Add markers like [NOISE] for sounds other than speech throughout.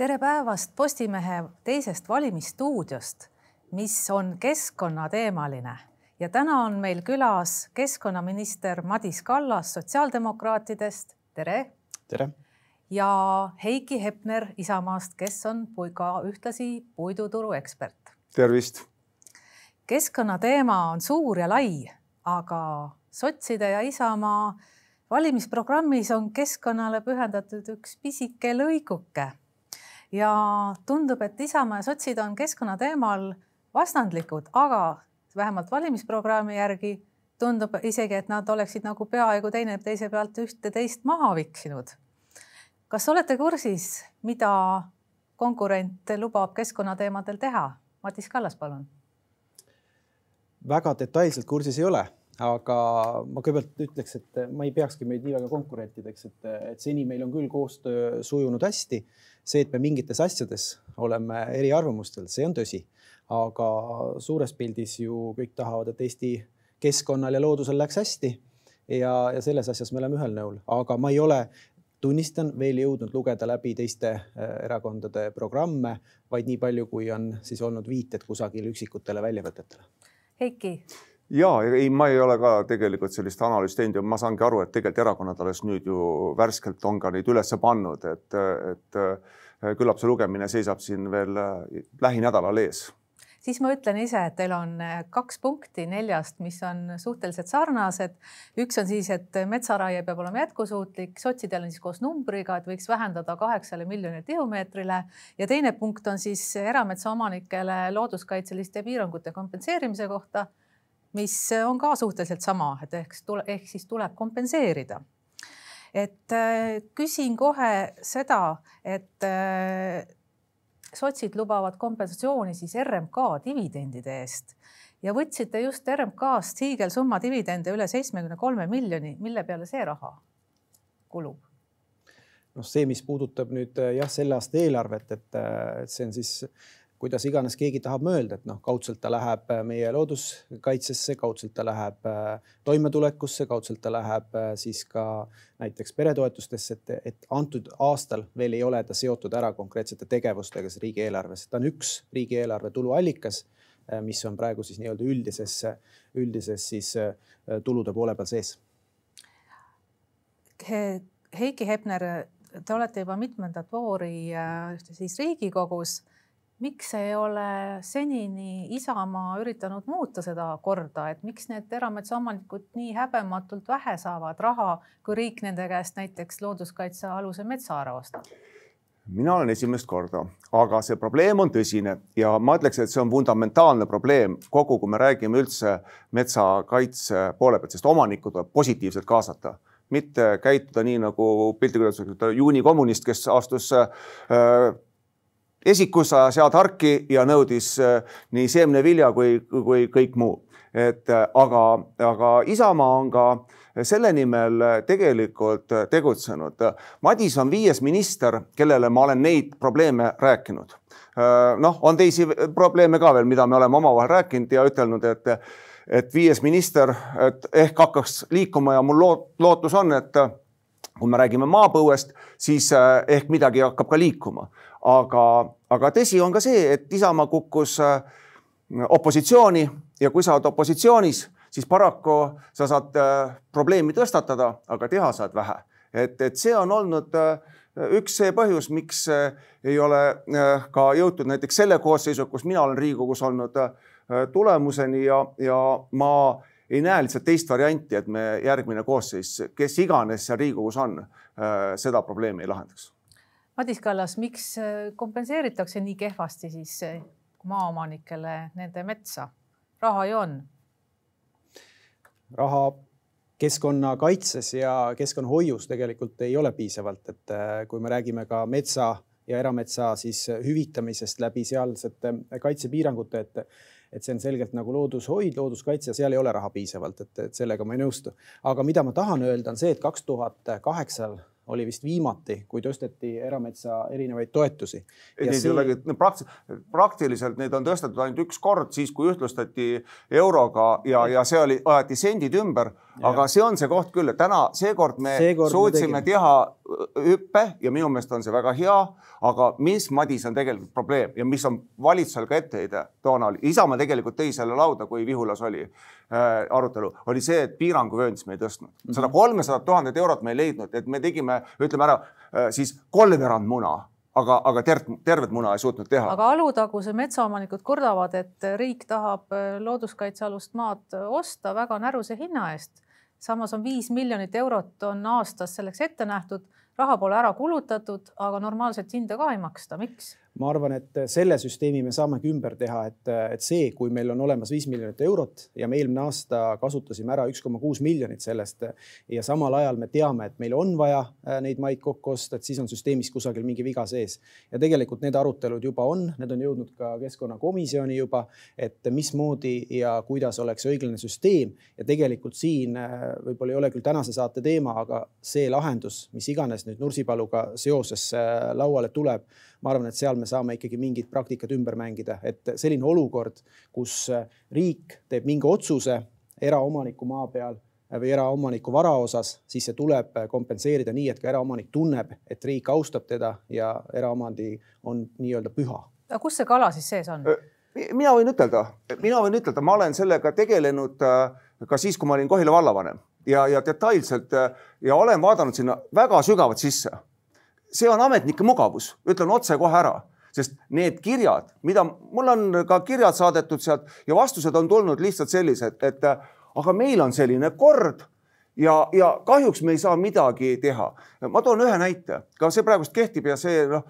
tere päevast Postimehe teisest valimisstuudiost, mis on keskkonnateemaline ja täna on meil külas keskkonnaminister Madis Kallas sotsiaaldemokraatidest. tere. tere. ja Heiki Hepner Isamaast, kes on ka ühtlasi puiduturu ekspert. tervist. keskkonnateema on suur ja lai, aga sotside ja Isamaa valimisprogrammis on keskkonnale pühendatud üks pisike lõiguke ja tundub, et Isamaa ja sotsid on keskkonna teemal vastandlikud, aga vähemalt valimisprogrammi järgi tundub isegi, et nad oleksid nagu peaaegu teineteise pealt ühte-teist maha viksinud. kas olete kursis, mida konkurent lubab keskkonnateemadel teha? Madis Kallas, palun. väga detailselt kursis ei ole aga ma kõigepealt ütleks, et ma ei peakski meid nii väga konkurentideks, et, et seni meil on küll koostöö sujunud hästi. see, et me mingites asjades oleme eriarvamustel, see on tõsi, aga suures pildis ju kõik tahavad, et Eesti keskkonnal ja loodusel läheks hästi. ja, ja selles asjas me oleme ühel nõul, aga ma ei ole tunnistan, veel jõudnud lugeda läbi teiste äh, erakondade programme, vaid nii palju, kui on siis olnud viited kusagil üksikutele väljavõtetele. Heiki ja ei, ma ei ole ka tegelikult sellist analüüsi teinud ja ma saangi aru, et tegelikult erakonnad alles nüüd ju värskelt on ka neid üles pannud, et, et küllap see lugemine seisab siin veel lähinädalal ees. Siis ma ütlen ise, et teil on kaks punkti neljast, mis on suhteliselt sarnased. üks on siis, et metsaraie peab olema jätkusuutlik, sotsidel on siis koos numbriga, et võiks vähendada kaheksale miljonile tihumeetrile. Ja teine punkt on siis erametsaomanikele looduskaitseliste piirangute kompenseerimise kohta mis on ka suhteliselt sama, et ehk ehk siis tuleb kompenseerida. et äh, küsin kohe seda, et äh, sotsid lubavad kompensatsiooni siis RMK dividendide eest ja võtsite just RMK-st hiigelsumma dividende üle seitsmekümne kolme miljoni, mille peale see raha kulub? noh, see, mis puudutab nüüd jah, selle aasta eelarvet, et, see on siis kuidas iganes keegi tahab mõelda, et noh, kaudselt ta läheb äh, meie looduskaitsesse, kaudselt ta läheb äh, toimetulekusse, kaudselt ta läheb äh, siis ka näiteks peretoetustesse, et, et antud aastal veel ei ole ta seotud ära konkreetsete tegevustega riigieelarves, ta on üks riigieelarve tuluallikas, mis on praegu siis nii-öelda üldises, üldises siis tulude poole peal sees He. Heiki Hepner, te olete juba mitmendat voori siis Riigikogus miks ei ole senini Isamaa üritanud muuta seda korda, et miks need erametsaomanikud nii häbematult vähe saavad raha, kui riik nende käest näiteks looduskaitsealuse metsa ära ostab? mina olen esimest korda, aga see probleem on tõsine ja ma ütleks, et see on fundamentaalne probleem kogu, kui me räägime üldse metsakaitse poole pealt, sest omanikku tuleb positiivselt kaasata mitte käituda nii nagu piltlikult öeldes juunikommunist, kes astus äh, esikus ajas head harki ja nõudis äh, nii seemnevilja kui, kui kõik muu. et äh, aga, aga Isamaa on ka selle nimel tegelikult tegutsenud. Madis on viies minister, kellele ma olen neid probleeme rääkinud. Äh, noh, on teisi probleeme ka veel, mida me oleme omavahel rääkinud ja ütelnud, et, et viies minister, et ehk hakkaks liikuma ja mul loot, lootus on, et kui me räägime maapõuest, siis ehk midagi hakkab ka liikuma aga, aga tõsi on ka see, et Isamaa kukkus äh, opositsiooni ja kui sa oled opositsioonis, siis paraku sa saad äh, probleemi tõstatada, aga teha saad vähe. et, et see on olnud äh, üks see põhjus, miks ei ole ka jõutud näiteks selle koosseisu, kus mina olen Riigikogus olnud, tulemuseni ja, ja ma ei näe lihtsalt teist varianti, et me järgmine koosseis, kes iganes seal Riigikogus on, seda probleemi ei lahendaks Madis Kallas, miks äh, kompenseeritakse nii kehvasti siis äh, maaomanikele nende metsa? raha ju on. raha keskkonnakaitses ja keskkonnahoius tegelikult ei ole piisavalt, et äh, kui me räägime ka metsa ja erametsa siis hüvitamisest läbi sealsete kaitsepiirangute, et et see on selgelt nagu loodushoid, looduskaitse, seal ei ole raha piisavalt, et, sellega ma ei nõustu. aga mida ma tahan öelda, on see, et kaks tuhat kaheksal oli vist viimati, kui tõsteti erametsa erinevaid toetusi. Neid see... ei olegi praktiliselt, praktiliselt neid on tõstetud ainult üks kord, siis kui ühtlustati euroga ja, ja see oli, aeti sendid ümber, aga see on see koht küll, et täna seekord me seekord suutsime me teha hüppe ja minu meelest on see väga hea, aga mis, Madis, on tegelikult probleem ja mis on valitsusel ka etteheide toona oli, Isamaa tegelikult tõi selle lauda, kui Vihulas oli äh, arutelu, oli see, et piiranguvööndis me ei tõstnud. Mhm. sada kolmesadat tuhandet eurot me ei leidnud, et me tegime, ütleme ära äh, siis kolmveerand muna aga, aga tervet, tervet muna ei suutnud teha. aga Alutaguse metsaomanikud kurdavad, et riik tahab äh, looduskaitsealust maad osta väga näruse hinna eest. Samas on viis miljonit eurot on aastas selleks ette nähtud, raha pole ära kulutatud, aga normaalset hinda ka ei maksta, miks? Ma arvan, et selle süsteemi me saamegi ümber teha, et, et see, kui meil on olemas viis miljonit eurot ja me eelmine aasta kasutasime ära üks koma kuus miljonit sellest ja samal ajal me teame, et meil on vaja äh, neid maid kokku osta, et siis on süsteemis kusagil mingi viga sees. ja tegelikult need arutelud juba on, need on jõudnud ka keskkonnakomisjoni juba, et mismoodi ja kuidas oleks õiglane süsteem ja tegelikult siin äh, võib-olla ei ole küll tänase saate teema, aga see lahendus, mis iganes nüüd Nursipaluga seoses äh, lauale tuleb ma arvan, et seal me saame ikkagi mingid praktikad ümber mängida, et selline olukord, kus äh, riik teeb mingi otsuse eraomaniku maa peal äh, või eraomaniku vara osas, siis see tuleb äh, kompenseerida nii, et ka eraomanik tunneb, et riik austab teda ja eraomandi on nii-öelda püha. aga kus see kala siis sees on? mina võin ütelda, mina võin ütelda, ma olen sellega tegelenud ka siis, kui ma olin Kohila vallavanem ja, ja detailselt ja olen vaadanud sinna väga sügavalt sisse see on ametnike mugavus, ütlen otsekohe ära, sest need kirjad, mida mul on ka kirjad saadetud sealt ja vastused on tulnud lihtsalt sellised, et aga meil on selline kord ja, ja kahjuks me ei saa midagi teha. ma toon ühe näite, ka see praegust kehtib ja see noh,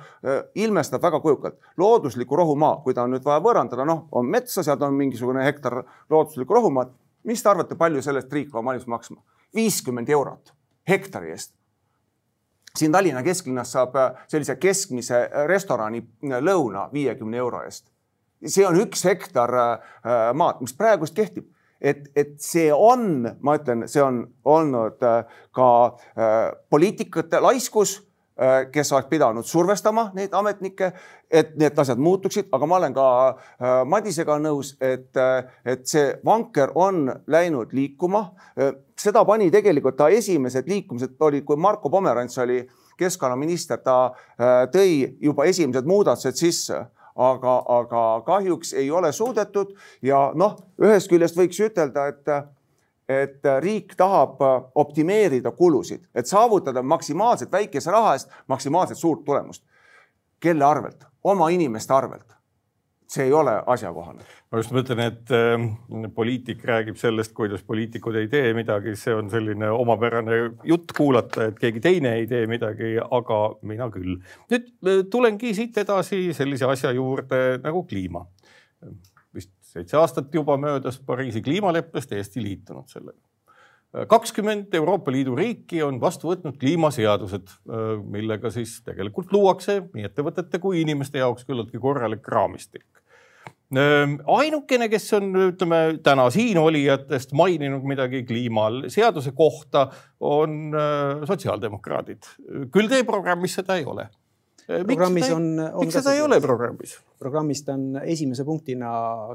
ilmestab väga kujukalt. loodusliku rohumaa, kui ta on nüüd vaja võõrandada, noh, on metsa, sealt on mingisugune hektar looduslikku rohumaad. mis te arvate, palju sellest riik on valmis maksma? viiskümmend eurot hektari eest siin Tallinna kesklinnas saab äh, sellise keskmise äh, restorani äh, lõuna viiekümne euro eest. see on üks hektar maad, mis praegust kehtib et, et see on, ma ütlen, see on olnud ka poliitikute laiskus kes oleks pidanud survestama neid ametnikke, et need asjad muutuksid, aga ma olen ka äh, Madisega nõus, et, äh, et see vanker on läinud liikuma. seda pani tegelikult ta esimesed liikumised oli, kui Marko Pomerants oli keskkonnaminister, ta tõi juba esimesed muudatused sisse aga, aga kahjuks ei ole suudetud ja noh, ühest küljest võiks ütelda, et et riik tahab äh, optimeerida kulusid, et saavutada maksimaalselt väikese raha eest maksimaalselt suurt tulemust. kelle arvelt? oma inimeste arvelt. see ei ole asjakohane. ma just mõtlen, et äh, poliitik räägib sellest, kuidas poliitikud ei tee midagi, see on selline omapärane jutt kuulata, et keegi teine ei tee midagi, aga mina küll. nüüd äh, tulengi siit edasi sellise asja juurde nagu kliima seitse aastat juba möödas Pariisi kliimaleppest, Eesti liitunud sellega. kakskümmend Euroopa Liidu riiki on vastu võtnud kliimaseadused, millega siis tegelikult luuakse nii ettevõtete kui inimeste jaoks küllaltki korralik raamistik ainukene, kes on, ütleme täna siin olijatest maininud midagi kliimaseaduse kohta, on sotsiaaldemokraadid. küll teie programmis seda ei ole programmis on, on. miks seda ei ole programmis? programmis ta on esimese punktina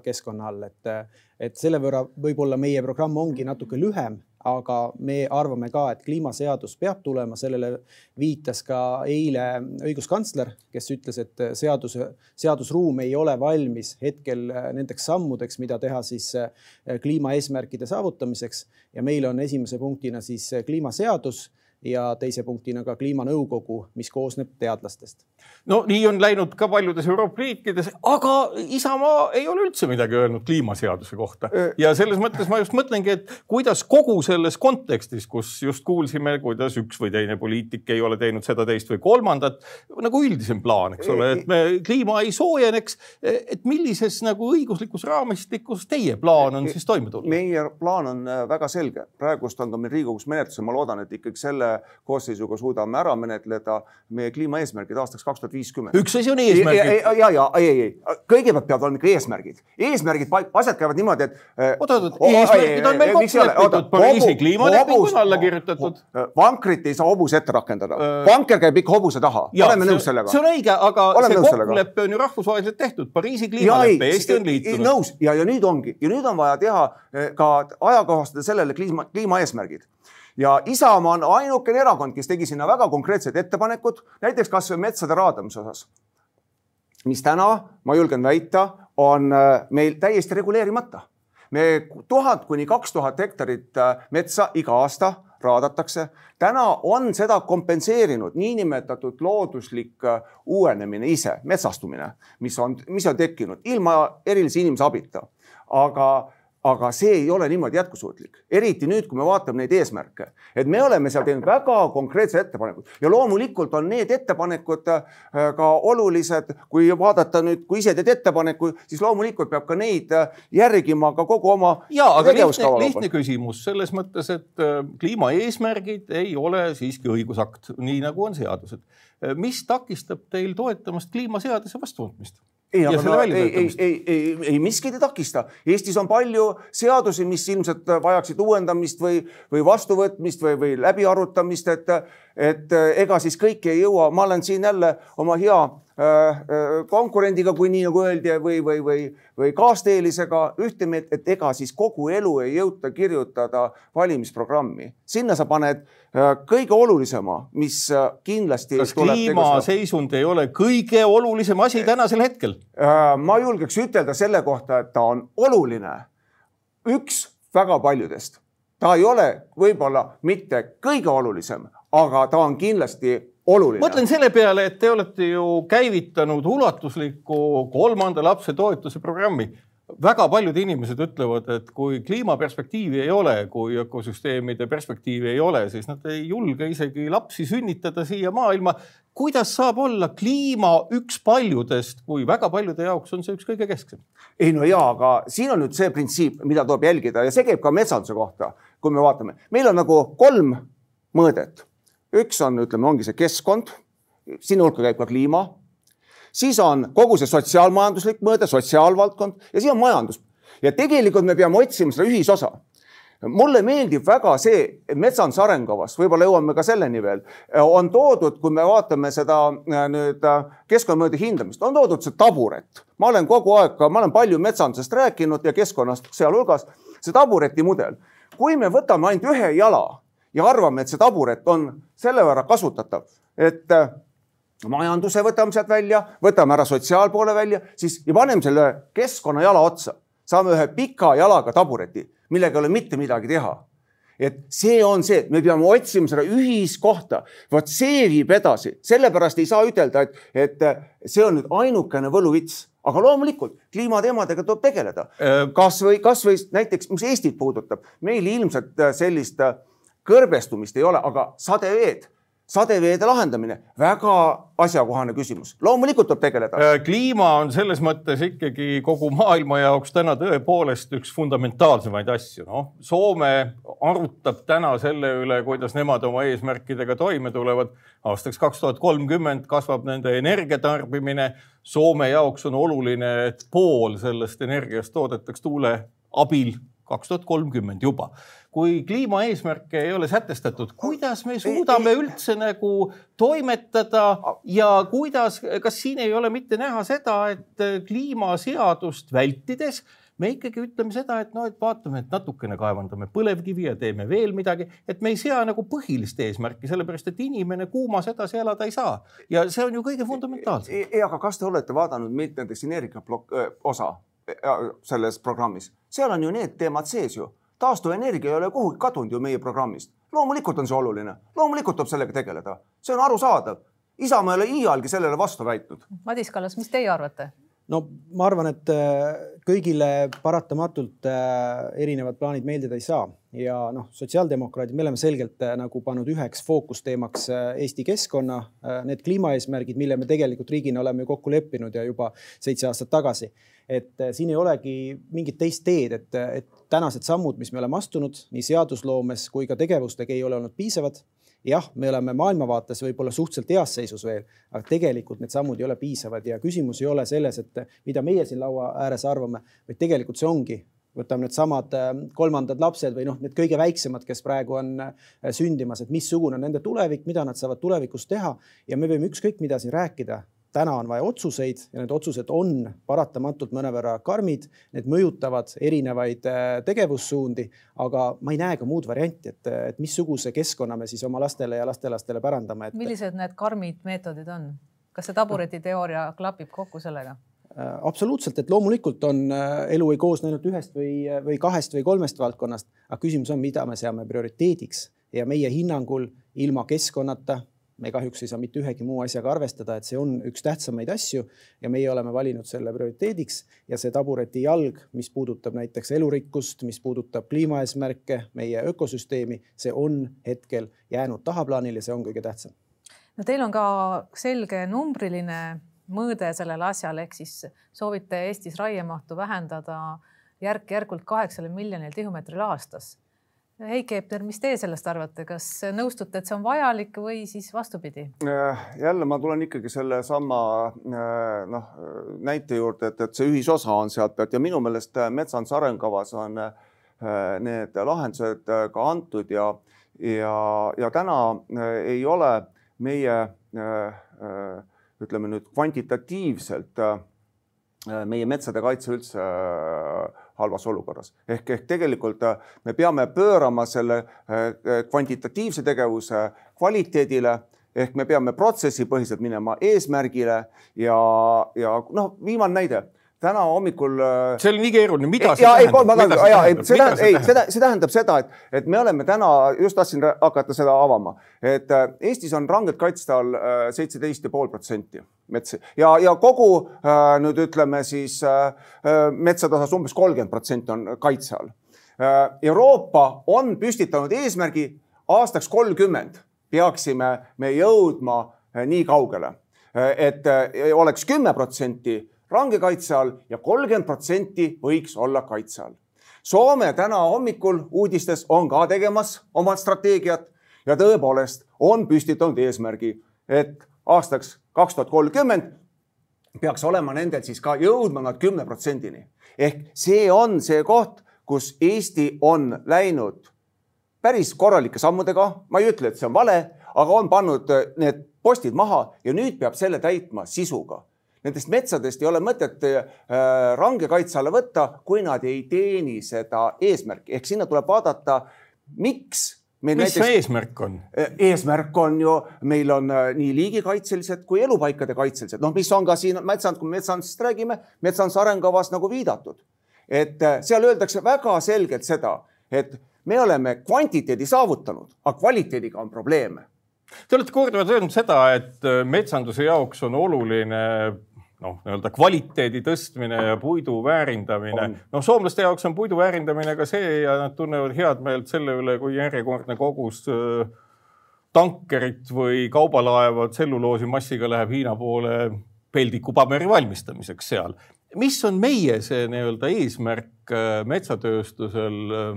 keskkonna all, et, et selle võrra võib-olla meie programm ongi natuke lühem, aga me arvame ka, et kliimaseadus peab tulema, sellele viitas ka eile õiguskantsler, kes ütles, et seaduse, seadusruum ei ole valmis hetkel nendeks sammudeks, mida teha siis kliimaeesmärkide saavutamiseks ja meil on esimese punktina siis kliimaseadus ja teise punktina ka kliimanõukogu, mis koosneb teadlastest. no nii on läinud ka paljudes Euroopa riikides, aga Isamaa ei ole üldse midagi öelnud kliimaseaduse kohta ja selles mõttes ma just mõtlengi, et kuidas kogu selles kontekstis, kus just kuulsime, kuidas üks või teine poliitik ei ole teinud seda, teist või kolmandat, nagu üldisem plaan, eks ole, et me kliima ei soojeneks. et millises nagu õiguslikus raamistikus teie plaan on siis toime tulla? meie plaan on väga selge, praegust on ka meil Riigikogus menetluses, ma loodan, et ikkagi selle koosseisuga suudame ära menetleda meie kliimaeesmärgid aastaks kaks tuhat viiskümmend. üks asi on eesmärgid. ja, ja, ja ei, ei, kõigepealt peavad olema ikka eesmärgid. eesmärgid, asjad käivad niimoodi, et. oot, oot, eesmärgid on meil kokku lepitud, Pariisi kliimaleping on alla kirjutatud. vankrit ei saa hobuse ette rakendada, vanker käib ikka hobuse taha, oleme nõus sellega. see on õige, aga oleme see kokkulepe on ju rahvusvaheliselt tehtud, Pariisi kliimalepe, Eesti on liitunud. nõus ja, ja nüüd ongi ja nüüd on vaja teha ka ajakohastada sellele kliima, kliimaeesmärgid ja Isamaa on ainukene erakond, kes tegi sinna väga konkreetsed ettepanekud, näiteks kasvõi metsade raadamise osas. mis täna, ma julgen väita, on äh, meil täiesti reguleerimata. me tuhat kuni kaks tuhat hektarit äh, metsa iga aasta raadatakse. täna on seda kompenseerinud niinimetatud looduslik äh, uuenemine ise, metsastumine, mis on, mis on tekkinud ilma erilise inimese abita. aga aga see ei ole niimoodi jätkusuutlik, eriti nüüd, kui me vaatame neid eesmärke, et me oleme seal teinud väga konkreetsed ettepanekud ja loomulikult on need ettepanekud äh, ka olulised, kui vaadata nüüd, kui ise teed ettepaneku, siis loomulikult peab ka neid äh, järgima ka kogu oma. ja, aga lihtne, lihtne küsimus selles mõttes, et äh, kliimaeesmärgid ei ole siiski õigusakt, nii nagu on seadused. mis takistab teil toetamast kliimaseaduse vastuvõtmist? Ei, aga no, ei, ei, ei, ei, ei miskit ei takista. Eestis on palju seadusi, mis ilmselt vajaksid uuendamist või, või vastuvõtmist või, või läbiarutamist, et, et ega siis kõike ei jõua. ma olen siin jälle oma hea konkurendiga, kui nii nagu öeldi, või, või, või, või kaasteelisega ühte meelt, et ega siis kogu elu ei jõuta kirjutada valimisprogrammi. sinna sa paned Äh, kõige olulisema, mis äh, kindlasti. kas kliimaseisund ei ole kõige olulisem asi tänasel hetkel? Äh, ma julgeks ütelda selle kohta, et ta on oluline. üks väga paljudest, ta ei ole võib-olla mitte kõige olulisem, aga ta on kindlasti oluline. mõtlen selle peale, et te olete ju käivitanud ulatusliku kolmanda lapse toetuse programmi väga paljud inimesed ütlevad, et kui kliimaperspektiivi ei ole, kui ökosüsteemide perspektiivi ei ole, siis nad ei julge isegi lapsi sünnitada siia maailma. kuidas saab olla kliima üks paljudest, kui väga paljude jaoks on see üks kõige kesksem? ei no ja, aga siin on nüüd see printsiip, mida tuleb jälgida ja see käib ka metsanduse kohta, kui me vaatame, meil on nagu kolm mõõdet. Üks on, ütleme, ongi see keskkond, sinna hulka käib ka kliima siis on kogu see sotsiaalmajanduslik mõõde, sotsiaalvaldkond ja siis on majandus. ja tegelikult me peame otsima seda ühisosa mulle meeldib väga see, et metsanduse arengukavas, võib-olla jõuame ka selleni veel, on toodud, kui me vaatame seda äh, nüüd äh, keskkonnamõjude hindamist, on toodud see taburet. ma olen kogu aeg, ma olen palju metsandusest rääkinud ja keskkonnast sealhulgas, see tabureti mudel. kui me võtame ainult ühe jala ja arvame, et see taburet on selle võrra kasutatav, et äh, majanduse võtame sealt välja, võtame ära sotsiaalpoole välja, siis ja paneme selle keskkonnajala otsa, saame ühe pika jalaga tabureti, millega ei ole mitte midagi teha. et see on see, me peame otsima seda ühiskohta, vot see viib edasi, sellepärast ei saa ütelda, et, et see on nüüd ainukene võluvits. Aga loomulikult kliimateemadega tuleb tegeleda. Äh, kasvõi, kasvõi näiteks, mis Eestit puudutab, meil ilmselt sellist kõrbestumist ei ole, aga sadeveed sadeveede lahendamine, väga asjakohane küsimus, loomulikult tuleb tegeleda. Äh, kliima on selles mõttes ikkagi kogu maailma jaoks täna tõepoolest üks fundamentaalsemaid asju, noh. Soome arutab täna selle üle, kuidas nemad oma eesmärkidega toime tulevad. aastaks kaks tuhat kolmkümmend kasvab nende energiatarbimine. Soome jaoks on oluline, et pool sellest energiast toodetaks tuule abil kaks tuhat kolmkümmend juba. Kui kliimaeesmärke ei ole sätestatud, kuidas me suudame üldse nagu toimetada ja kuidas, kas siin ei ole mitte näha seda, et kliimaseadust vältides me ikkagi ütleme seda, et noh, et vaatame, et natukene kaevandame põlevkivi ja teeme veel midagi, et me ei sea nagu põhilist eesmärki, sellepärast et inimene kuumas edasi elada ei saa. ja see on ju kõige fundamentaalsem. aga kas te olete vaadanud näiteks energiaplokk osa selles programmis, seal on ju need teemad sees ju. Taastuvenergia ei ole kuhugi kadunud ju meie programmist. loomulikult on see oluline, loomulikult tuleb sellega tegeleda, see on arusaadav. Isamaa ei ole iialgi sellele vastu väitnud. Madis Kallas, mis teie arvate? no ma arvan, et äh, kõigile paratamatult äh, erinevad plaanid meeldida ei saa ja noh, sotsiaaldemokraadid, me oleme selgelt äh, nagu pannud üheks fookusteemaks Eesti keskkonna, need kliimaeesmärgid, mille me tegelikult riigina oleme kokku leppinud ja juba seitse aastat tagasi. Et äh, siin ei olegi mingit teist teed, et, et tänased sammud, mis me oleme astunud nii seadusloomes kui ka tegevustega ei ole olnud piisavad jah, me oleme maailmavaates võib-olla suhteliselt heas seisus veel, aga tegelikult need sammud ei ole piisavad ja küsimus ei ole selles, et mida meie siin laua ääres arvame, vaid tegelikult see ongi võtame needsamad kolmandad lapsed või noh, need kõige väiksemad, kes praegu on sündimas, et missugune on nende tulevik, mida nad saavad tulevikus teha ja me võime ükskõik mida siin rääkida. Täna on vaja otsuseid ja need otsused on paratamatult mõnevõrra karmid, need mõjutavad erinevaid äh, tegevussuundi, aga ma ei näe ka muud varianti, et, et missuguse keskkonna me siis oma lastele ja lastelastele pärandame et.... millised need karmid meetodid on? kas see taburetiteooria klapib kokku sellega? Äh, absoluutselt, et loomulikult on äh, elu ei koosne ainult ühest või, või kahest või kolmest valdkonnast, aga küsimus on, mida me seame prioriteediks ja meie hinnangul ilma keskkonnata me kahjuks ei saa mitte ühegi muu asjaga arvestada, et see on üks tähtsamaid asju ja meie oleme valinud selle prioriteediks ja see tabureti jalg, mis puudutab näiteks elurikkust, mis puudutab kliimaeesmärke, meie ökosüsteemi, see on hetkel jäänud tahaplaanile, see on kõige tähtsam. no teil on ka selge numbriline mõõde sellele asjale, ehk siis soovite Eestis raiemahtu vähendada järk-järgult kaheksale miljonile tihumeetrile aastas. Heiki Hepner, mis teie sellest arvate, kas nõustute, et see on vajalik või siis vastupidi? Äh, jälle ma tulen ikkagi sellesama äh, noh näite juurde, et, et see ühisosa on sealt pealt ja minu meelest metsanduse arengukavas on äh, need lahendused ka antud ja, ja, ja täna ei ole meie äh, ütleme nüüd kvantitatiivselt äh, meie metsade kaitse üldse äh, halvas olukorras. ehk, ehk tegelikult äh, me peame pöörama selle kvantitatiivse tegevuse kvaliteedile ehk me peame protsessipõhiselt minema eesmärgile ja, ja noh, viimane näide täna hommikul. Äh, see oli nii keeruline, mida see ja, tähendab? ja, ei, see tähendab, ei, seda, see tähendab seda, et, et me oleme täna, just tahtsin hakata seda avama, et äh, Eestis on rangelt kaitste all äh, seitseteist ja pool protsenti metsi ja, ja kogu nüüd ütleme siis metsade osas umbes kolmkümmend protsenti on kaitse all. Euroopa on püstitanud eesmärgi aastaks kolmkümmend peaksime me jõudma nii kaugele, et oleks kümme protsenti range kaitse all ja kolmkümmend protsenti võiks olla kaitse all. Soome täna hommikul uudistes on ka tegemas oma strateegiat ja tõepoolest on püstitanud eesmärgi, et aastaks kaks tuhat kolmkümmend peaks olema nendel siis ka jõudma nad kümne protsendini. ehk see on see koht, kus Eesti on läinud päris korralike sammudega, ma ei ütle, et see on vale, aga on pannud need postid maha ja nüüd peab selle täitma sisuga nendest metsadest ei ole mõtet äh, range kaitse alla võtta, kui nad ei teeni seda eesmärki, ehk sinna tuleb vaadata, miks mis näiteks, see eesmärk on? Äh, eesmärk on ju, meil on äh, nii liigikaitselised kui elupaikade kaitselised, noh, mis on ka siin metsand, kui me metsandusest räägime, metsanduse arengukavas nagu viidatud. et seal öeldakse väga selgelt seda, et me oleme kvantiteedi saavutanud, aga kvaliteediga on probleeme. Te olete korduvalt öelnud seda, et metsanduse jaoks on oluline noh, nii-öelda kvaliteedi tõstmine ja puidu väärindamine. noh, soomlaste jaoks on puidu väärindamine ka see ja nad tunnevad head meelt selle üle, kui järjekordne kogus äh, tankerit või kaubalaeva tselluloosi massiga läheb Hiina poole peldikupaberi valmistamiseks seal. mis on meie see nii-öelda eesmärk äh, metsatööstusel äh,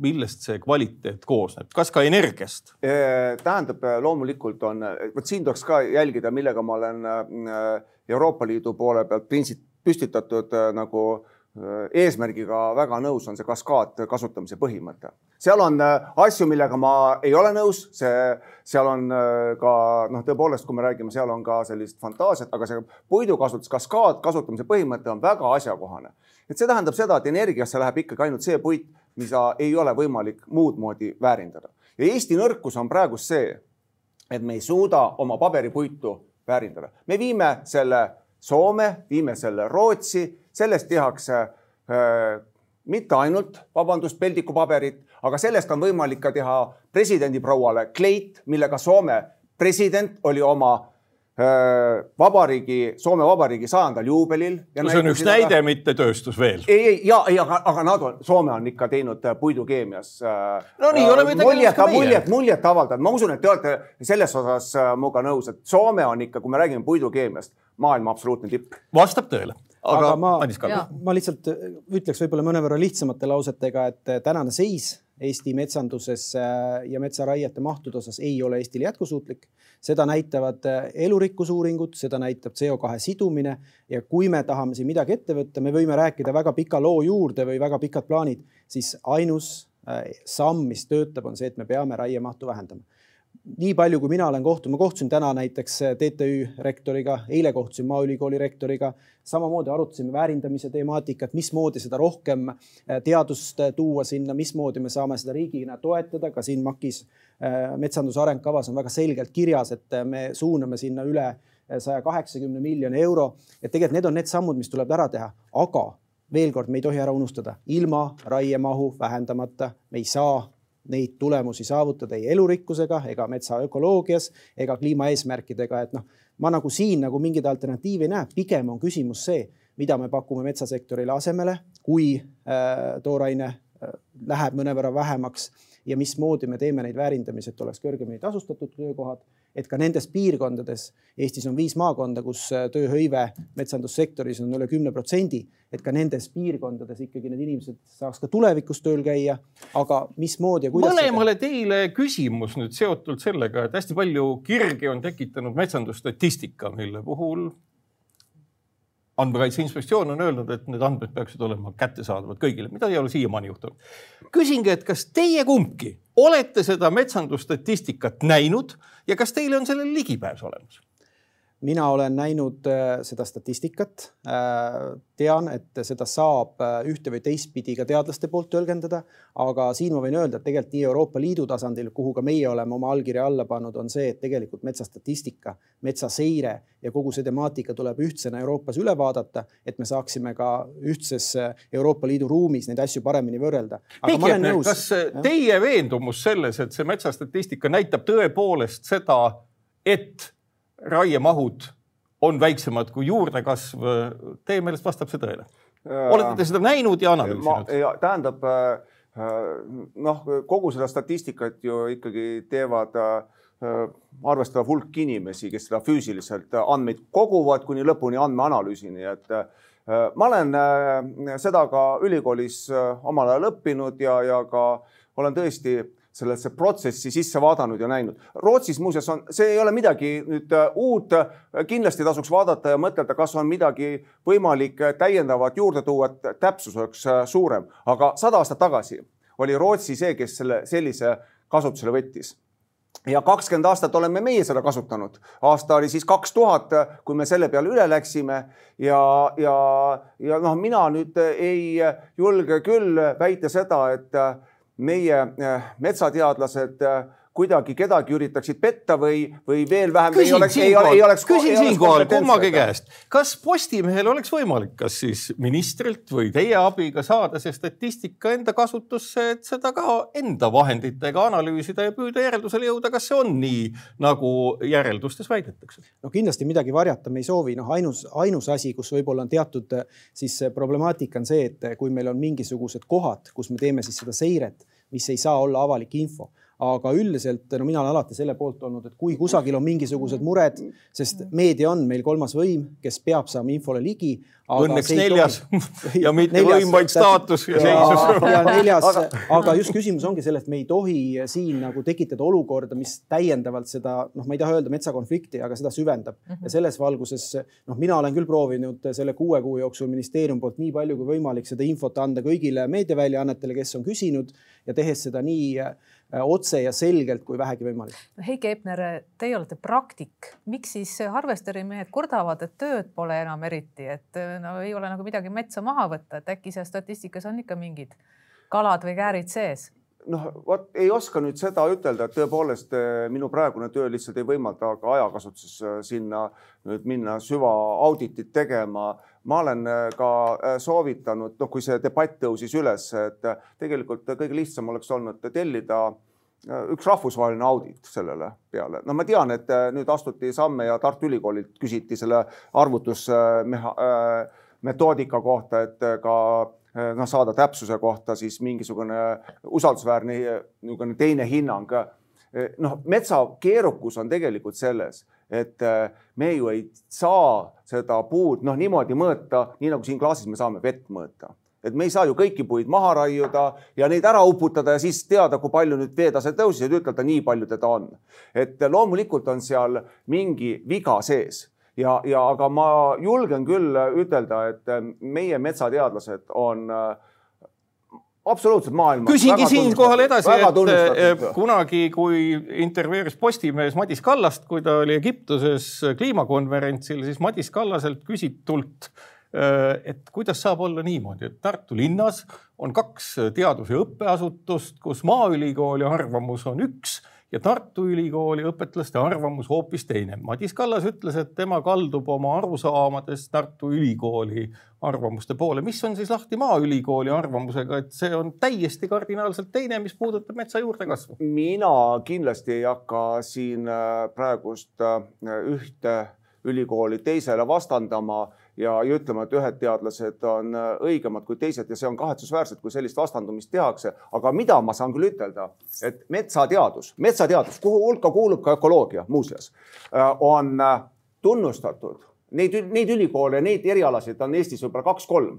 millest see kvaliteet koosneb, kas ka energiast? tähendab, loomulikult on, vot siin tuleks ka jälgida, millega ma olen Euroopa Liidu poole pealt püstitatud nagu eesmärgiga väga nõus, on see kaskaad kasutamise põhimõte. seal on asju, millega ma ei ole nõus, see, seal on ka noh, tõepoolest, kui me räägime, seal on ka sellist fantaasiat, aga see puidukasutus, kaskaad kasutamise põhimõte on väga asjakohane. et see tähendab seda, et energiasse läheb ikkagi ainult see puit mida ei ole võimalik muud moodi väärindada. ja Eesti nõrkus on praegu see, et me ei suuda oma paberipuitu väärindada. me viime selle Soome, viime selle Rootsi, sellest tehakse äh, mitte ainult, vabandust, peldikupaberit, aga sellest on võimalik ka teha presidendi prouale kleit, millega Soome president oli oma vabariigi, Soome Vabariigi sajandal juubelil. no see on üks näide, mitte tööstus veel. ei, ei ja, ei, aga, aga nad on, Soome on ikka teinud äh, puidukeemias. Äh, no nii oleme tegelikult ka meie. muljet, muljet avaldanud, ma usun, et te olete selles osas minuga nõus, et Soome on ikka, kui me räägime puidukeemiast, maailma absoluutne tipp. vastab tõele aga ma, Jaa. ma lihtsalt ütleks võib-olla mõnevõrra lihtsamate lausetega, et tänane seis Eesti metsanduses ja metsaraiete mahtude osas ei ole Eestil jätkusuutlik. seda näitavad äh, elurikkusuuringud, seda näitab CO2 sidumine ja kui me tahame siin midagi ette võtta, me võime rääkida väga pika loo juurde või väga pikad plaanid, siis ainus äh, samm, mis töötab, on see, et me peame raiemahtu vähendama nii palju, kui mina olen kohtunud, ma kohtusin täna näiteks TTÜ rektoriga, eile kohtusin Maaülikooli rektoriga, samamoodi arutasime väärindamise temaatikat, mismoodi seda rohkem äh, teadust äh, tuua sinna, mismoodi me saame seda riigina toetada, ka siin MAK-is äh, metsanduse arengkavas on väga selgelt kirjas, et me suuname sinna üle saja kaheksakümne miljoni euro. et tegelikult need on need sammud, mis tuleb ära teha, aga veel kord, me ei tohi ära unustada, ilma raiemahu vähendamata me ei saa neid tulemusi saavutada ei elurikkusega ega metsa ökoloogias ega kliimaeesmärkidega, et noh, ma nagu siin nagu mingeid alternatiive ei näe, pigem on küsimus see, mida me pakume metsasektorile asemele, kui äh, tooraine äh, läheb mõnevõrra vähemaks ja mismoodi me teeme neid väärindamisi, et oleks kõrgemini tasustatud töökohad, et ka nendes piirkondades, Eestis on viis maakonda, kus äh, tööhõive metsandussektoris on üle kümne protsendi, et ka nendes piirkondades ikkagi need inimesed saaks ka tulevikus tööl käia. aga mismoodi ja kuidas? mõlemale teile küsimus nüüd seotult sellega, et hästi palju kirgi on tekitanud metsandusstatistika, mille puhul andmekaitse Inspektsioon on öelnud, et need andmed peaksid olema kättesaadavad kõigile, mida ei ole siiamaani juhtunud. küsingi, et kas teie kumbki olete seda metsandusstatistikat näinud ja kas teile on sellele ligipääs olemas? Mina olen näinud äh, seda statistikat, äh, tean, et seda saab äh, ühte või teistpidi ka teadlaste poolt tõlgendada, aga siin ma võin öelda, et tegelikult nii Euroopa Liidu tasandil, kuhu ka meie oleme oma allkirja alla pannud, on see, et tegelikult metsastatistika, metsaseire ja kogu see temaatika tuleb ühtsena Euroopas üle vaadata, et me saaksime ka ühtses Euroopa Liidu ruumis neid asju paremini võrrelda. kas teie veendumus selles, et see metsastatistika näitab tõepoolest seda, et raiemahud on väiksemad kui juurdekasv. Teie meelest vastab see tõele? olete te seda näinud ja analüüsinud? tähendab noh, kogu seda statistikat ju ikkagi teevad arvestatav hulk inimesi, kes seda füüsiliselt andmeid koguvad kuni lõpuni andmeanalüüsini, et ma olen seda ka ülikoolis omal ajal õppinud ja, ja ka olen tõesti sellesse protsessi sisse vaadanud ja näinud. Rootsis muuseas on, see ei ole midagi nüüd äh, uut, kindlasti tasuks vaadata ja mõtelda, kas on midagi võimalik täiendavat juurde tuua, et täpsus oleks äh, suurem, aga sada aastat tagasi oli Rootsi see, kes selle sellise kasutusele võttis ja kakskümmend aastat oleme meie seda kasutanud. aasta oli siis kaks tuhat, kui me selle peale üle läksime ja, ja, ja noh, mina nüüd ei julge küll väita seda, et meie äh, metsateadlased äh, kuidagi kedagi üritaksid petta või, või veel vähem. küsin siinkohal, küsin siinkohal kummagi käest, kas Postimehel oleks võimalik, kas siis ministrilt või teie abiga saada see statistika enda kasutusse, et seda ka enda vahenditega analüüsida ja püüda järeldusele jõuda, kas see on nii, nagu järeldustes väidetakse? no kindlasti midagi varjata me ei soovi, noh, ainus, ainus asi, kus võib-olla on teatud siis problemaatika on see, et kui meil on mingisugused kohad, kus me teeme siis seda seiret, mis ei saa olla avalik info aga üldiselt no mina olen alati selle poolt olnud, et kui kusagil on mingisugused mured, sest meedia on meil kolmas võim, kes peab saama infole ligi. Õnneks neljas tohi... [LAUGHS] ja mitte neljas, võim, vaid staatus ja, ja seisus. ja neljas [LAUGHS] aga... aga just küsimus ongi selles, et me ei tohi siin nagu tekitada olukorda, mis täiendavalt seda, noh, ma ei taha öelda metsakonflikti, aga seda süvendab mm. -hmm. ja selles valguses noh, mina olen küll proovinud selle kuue kuu jooksul ministeeriumi poolt nii palju kui võimalik seda infot anda kõigile meediaväljaannetele, kes on küsinud ja tehes seda nii otse ja selgelt kui vähegi võimalik. Heiki Hepner, teie olete praktik, miks siis harvesterimehed kurdavad, et tööd pole enam eriti, et äh, no ei ole nagu midagi metsa maha võtta, et äkki seal statistikas on ikka mingid kalad või käärid sees? noh, vot ei oska nüüd seda ütelda, et tõepoolest äh, minu praegune töö lihtsalt ei võimalda ka ajakasutuses sinna nüüd minna süvaauditit tegema ma olen äh, ka äh, soovitanud, noh, kui see debatt tõusis üles, et äh, tegelikult kõige lihtsam oleks olnud tellida üks rahvusvaheline audit sellele peale. no ma tean, et nüüd astuti samme ja Tartu Ülikoolilt küsiti selle arvutusmetoodika kohta, et ka noh, saada täpsuse kohta siis mingisugune usaldusväärne niisugune teine hinnang. noh, metsa keerukus on tegelikult selles, et äh, me ju ei saa seda puud noh, niimoodi mõõta, nii nagu siin klaasis me saame vett mõõta et me ei saa ju kõiki puid maha raiuda ja neid ära uputada ja siis teada, kui palju nüüd veetase tõusis ja ütelda, nii palju teda on. et loomulikult on seal mingi viga sees ja, ja aga ma julgen küll ütelda, et meie metsateadlased on äh, absoluutselt maailma. küsingi siinkohal edasi, et eh, kunagi, kui intervjueeris Postimees Madis Kallast, kui ta oli Egiptuses kliimakonverentsil, siis Madis Kallaselt küsitult, eh, et kuidas saab olla niimoodi, et Tartu linnas on kaks teadus- ja õppeasutust, kus Maaülikooli arvamus on üks ja Tartu Ülikooli õpetlaste arvamus hoopis teine. Madis Kallas ütles, et tema kaldub oma arusaamades Tartu Ülikooli arvamuste poole. mis on siis lahti Maaülikooli arvamusega, et see on täiesti kardinaalselt teine, mis puudutab metsa juurdekasvu? mina kindlasti ei hakka siin äh, praegust äh, ühte ülikooli teisele vastandama ja, ja ütlema, et ühed teadlased on äh, õigemad kui teised ja see on kahetsusväärselt, kui sellist vastandumist tehakse. aga mida ma saan küll ütelda, et metsateadus, metsateadus, kuhu hulka kuulub ka ökoloogia muuseas, äh, on äh, tunnustatud, neid, neid ülikoole, neid erialasid on Eestis võib-olla kaks-kolm,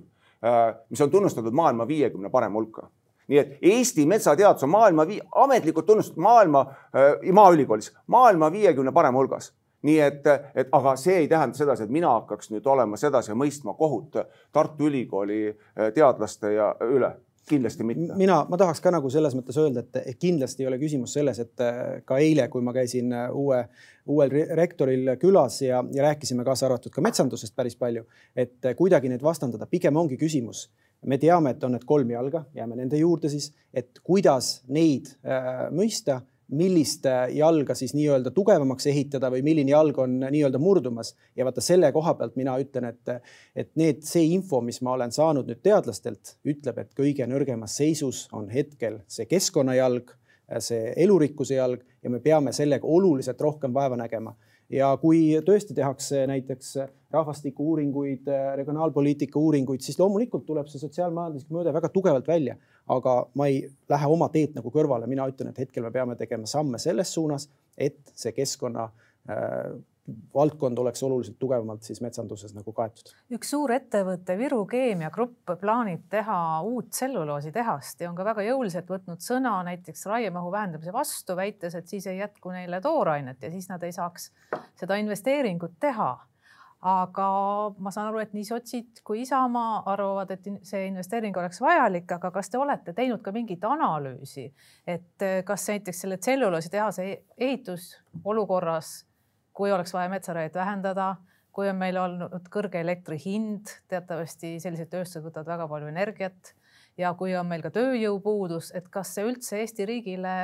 mis on tunnustatud maailma viiekümne parema hulka. Nii et Eesti metsateadus on maailma, ametlikult tunnustatud maailma, Maaülikoolis, maailma viiekümne parema hulgas nii et, et aga see ei tähenda sedasi, et mina hakkaks nüüd olema sedasi mõistma kohut Tartu Ülikooli eh, teadlaste ja üle kindlasti mitte. mina, ma tahaks ka nagu selles mõttes öelda, et kindlasti ei ole küsimus selles, et eh, ka eile, kui ma käisin uue, uuel rektoril külas ja, ja rääkisime kaasa arvatud ka metsandusest päris palju, et kuidagi neid vastandada, pigem ongi küsimus me teame, et on need kolm jalga, jääme nende juurde siis, et kuidas neid äh, mõista millist äh, jalga siis nii-öelda tugevamaks ehitada või milline jalg on nii-öelda murdumas. ja vaata selle koha pealt mina ütlen, et, et need, see info, mis ma olen saanud nüüd teadlastelt, ütleb, et kõige nõrgemas seisus on hetkel see keskkonnajalg, see elurikkuse jalg ja me peame sellega oluliselt rohkem vaeva nägema ja kui tõesti tehakse näiteks rahvastikuuuringuid, regionaalpoliitika uuringuid, siis loomulikult tuleb see sotsiaalmajanduslik mõõde väga tugevalt välja. Aga ma ei lähe oma teed nagu kõrvale, mina ütlen, et hetkel me peame tegema samme selles suunas, et see keskkonna äh, valdkond oleks oluliselt tugevamalt siis metsanduses nagu kaetud. üks suur ettevõte, Viru Keemia Grupp plaanib teha uut tselluloositehast ja on ka väga jõuliselt võtnud sõna näiteks raiemahu vähendamise vastu, väites, et siis ei jätku neile toorainet ja siis nad ei saaks seda investeeringut teha. Aga ma saan aru, et nii sotsid kui Isamaa arvavad, et see investeering oleks vajalik, aga kas te olete teinud ka mingit analüüsi, et kas näiteks selle tselluloositehase ehitus olukorras kui oleks vaja metsaraiet vähendada, kui on meil olnud kõrge elektri hind, teatavasti sellised tööstused võtavad väga palju energiat ja kui on meil ka tööjõupuudus, et kas see üldse Eesti riigile,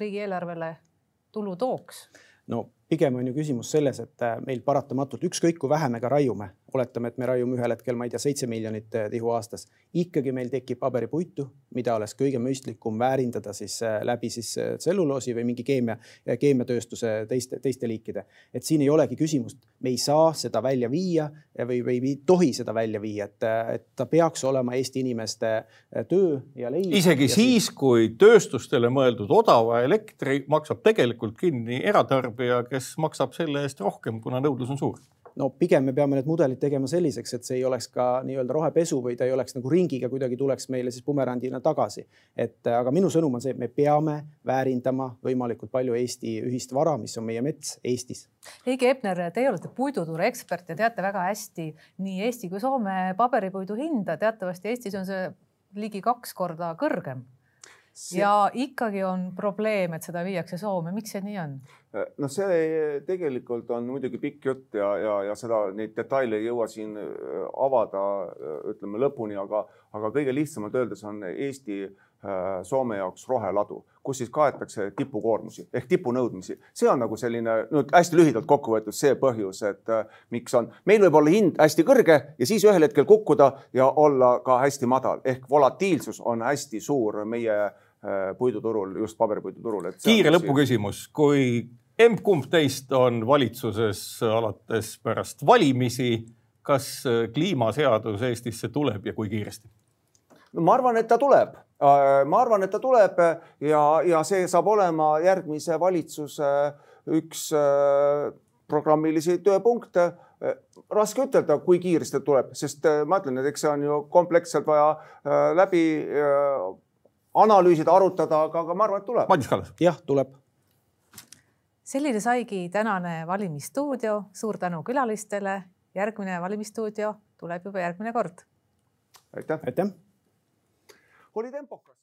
riigieelarvele tulu tooks? No pigem on ju küsimus selles, et äh, meil paratamatult ükskõik kui vähe me ka raiume, oletame, et me raiume ühel hetkel, ma ei tea, seitse miljonit äh, tihu aastas, ikkagi meil tekib paberipuitu, mida oleks kõige mõistlikum väärindada siis äh, läbi siis tselluloosi või mingi keemia, keemiatööstuse teiste, teiste liikide. et siin ei olegi küsimust, me ei saa seda välja viia või, või ei tohi seda välja viia, et, et ta peaks olema Eesti inimeste töö ja leib. isegi ja siis, kui tööstustele mõeldud odava elektri maksab tegelikult kinni eratarbija, kes maksab selle eest rohkem, kuna nõudlus on suur? No pigem me peame need mudelid tegema selliseks, et see ei oleks ka nii-öelda rohepesu või ta ei oleks nagu ringiga kuidagi tuleks meile siis bumerandina tagasi. et aga minu sõnum on see, et me peame väärindama võimalikult palju Eesti ühist vara, mis on meie mets Eestis. Heiki Hepner, teie olete puiduturu ekspert ja teate väga hästi nii Eesti kui Soome paberipuidu hinda. teatavasti Eestis on see ligi kaks korda kõrgem see... ja ikkagi on probleem, et seda viiakse Soome, miks see nii on? Noh, see tegelikult on muidugi pikk jutt ja, ja, ja seda, neid detaile ei jõua siin äh, avada, äh, ütleme lõpuni, aga, aga kõige lihtsamalt öeldes on Eesti äh, Soome jaoks roheladu, kus siis kaetakse tipukoormusi ehk tipunõudmisi. see on nagu selline, no hästi lühidalt kokku võetud see põhjus, et miks on, meil võib olla hind hästi kõrge ja siis ühel hetkel kukkuda ja olla ka hästi madal ehk volatiilsus on hästi suur meie äh, Äh, puiduturul, just paberipuiduturul. kiire lõpuküsimus, kui emb-kumb teist on valitsuses alates pärast valimisi, kas äh, kliimaseadus Eestisse tuleb ja kui kiiresti? no ma arvan, et ta tuleb. Äh, ma arvan, et ta tuleb ja, ja see saab olema järgmise valitsuse üks programmilisi tööpunkte. raske ütelda, kui kiiresti tuleb, sest ma ütlen, et eks see on ju kompleksselt vaja läbi analüüsida, arutada, aga, aga ma arvan, et tuleb. Madis Kallas. jah, tuleb. selline saigi tänane valimisstuudio. suur tänu külalistele. järgmine valimisstuudio tuleb juba järgmine kord. aitäh. aitäh. oli tempokas.